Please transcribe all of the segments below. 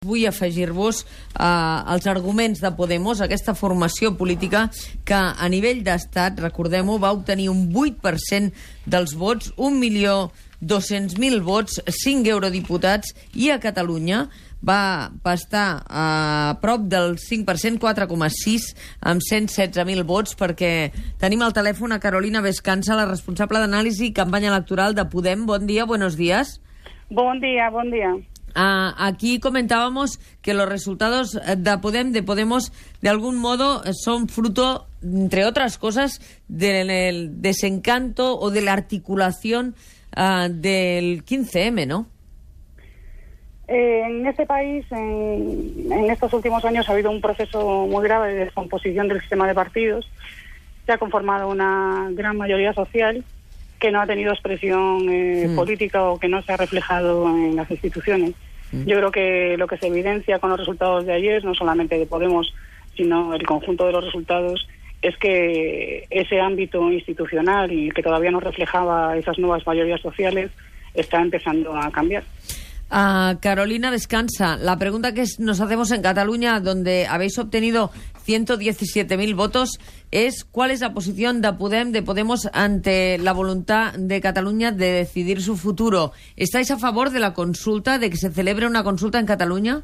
Vull afegir-vos eh, els arguments de Podemos, aquesta formació política que a nivell d'estat, recordem-ho, va obtenir un 8% dels vots, 1.200.000 vots, 5 eurodiputats, i a Catalunya va, estar a prop del 5%, 4,6, amb 116.000 vots, perquè tenim al telèfon a Carolina Vescansa, la responsable d'anàlisi i campanya electoral de Podem. Bon dia, buenos días. Bon dia, bon dia. Ah, aquí comentábamos que los resultados de Podem, de Podemos, de algún modo son fruto, entre otras cosas, del desencanto o de la articulación ah, del 15M, ¿no? Eh, en este país, en, en estos últimos años, ha habido un proceso muy grave de descomposición del sistema de partidos. Se ha conformado una gran mayoría social que no ha tenido expresión eh, Mm. política o que no se ha reflejado en las instituciones. Yo creo que lo que se evidencia con los resultados de ayer, no solamente de Podemos, sino el conjunto de los resultados, es que ese ámbito institucional y que todavía no reflejaba esas nuevas mayorías sociales está empezando a cambiar. Ah, Carolina Descansa, la pregunta que nos hacemos en Cataluña, donde habéis obtenido 117.000 votos, es ¿cuál es la posición de Podem, de Podemos ante la voluntad de Cataluña de decidir su futuro? ¿Estáis a favor de la consulta, de que se celebre una consulta en Cataluña?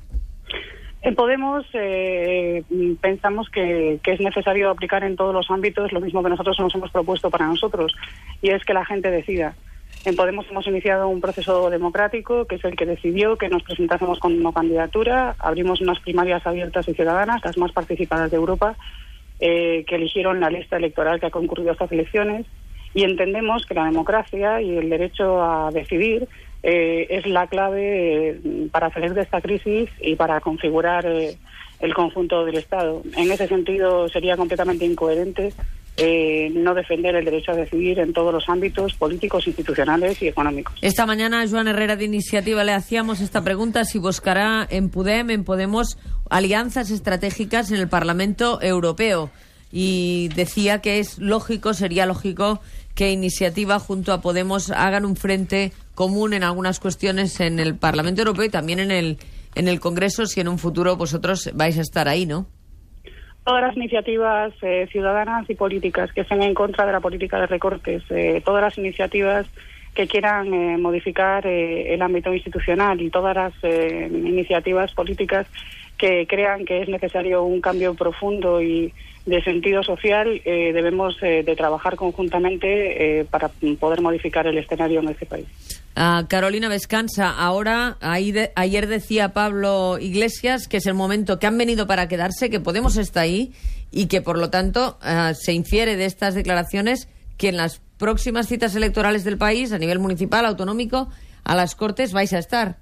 En Podemos eh, pensamos que, que es necesario aplicar en todos los ámbitos lo mismo que nosotros nos hemos propuesto para nosotros, y es que la gente decida. En Podemos hemos iniciado un proceso democrático que es el que decidió que nos presentásemos con una candidatura. Abrimos unas primarias abiertas y ciudadanas, las más participadas de Europa, eh, que eligieron la lista electoral que ha concurrido a estas elecciones. Y entendemos que la democracia y el derecho a decidir eh, es la clave eh, para salir de esta crisis y para configurar eh, el conjunto del Estado. En ese sentido, sería completamente incoherente eh, no defender el derecho a decidir en todos los ámbitos políticos, institucionales y económicos. Esta mañana Joan Herrera de Iniciativa le hacíamos esta pregunta si buscará en Podem, en Podemos, alianzas estratégicas en el Parlamento Europeo. Y decía que es lógico, sería lógico que Iniciativa junto a Podemos hagan un frente común en algunas cuestiones en el Parlamento Europeo y también en el, en el Congreso, si en un futuro vosotros vais a estar ahí, ¿no? Todas las iniciativas eh, ciudadanas y políticas que estén en contra de la política de recortes, eh, todas las iniciativas que quieran eh, modificar eh, el ámbito institucional y todas las eh, iniciativas políticas que crean que es necesario un cambio profundo y de sentido social, eh, debemos eh, de trabajar conjuntamente eh, para poder modificar el escenario en este país. Carolina Vescansa, ahora, ayer decía Pablo Iglesias que es el momento que han venido para quedarse, que Podemos está ahí y que por lo tanto ah, se infiere de estas declaraciones que en las próximas citas electorales del país, a nivel municipal, autonómico, a las Cortes vais a estar.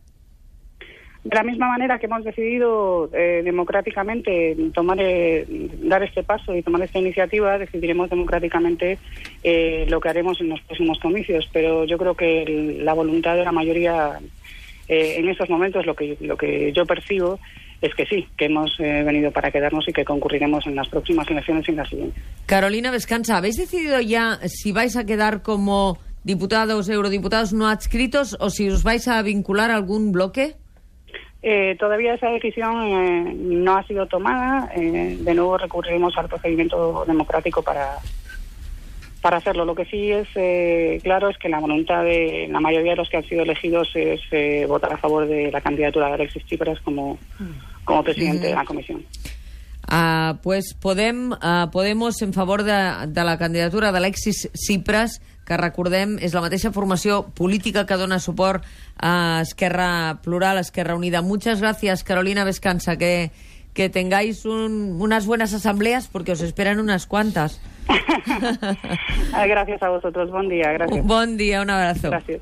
De la misma manera que hemos decidido eh, democráticamente tomar, eh, dar este paso y tomar esta iniciativa, decidiremos democráticamente eh, lo que haremos en los próximos comicios. Pero yo creo que el- la voluntad de la mayoría eh, en estos momentos, lo que, lo que yo percibo, es que sí, que hemos eh, venido para quedarnos y que concurriremos en las próximas elecciones y en las siguientes. Carolina Vescansa, ¿habéis decidido ya si vais a quedar como diputados, eurodiputados no adscritos o si os vais a vincular a algún bloque? Eh, todavía esa decisión eh, no ha sido tomada. eh, de nuevo recurriremos al procedimiento democrático para, para hacerlo. Lo que sí es eh, claro es que la voluntad de la mayoría de los que han sido elegidos es eh, votar a favor de la candidatura de Alexis Tsipras como, como presidente de la comisión. Ah, pues Podem, ah, Podemos en favor de, de la candidatura d'Alexis Tsipras, que recordem és la mateixa formació política que dona suport a Esquerra Plural, Esquerra Unida. Muchas gracias, Carolina Vescansa, que, que tengáis un- unas buenas asambleas porque os esperan unas cuantas. Gracias a vosotros. Buen día. Gracias. Bon dia, un abrazo. Gracias.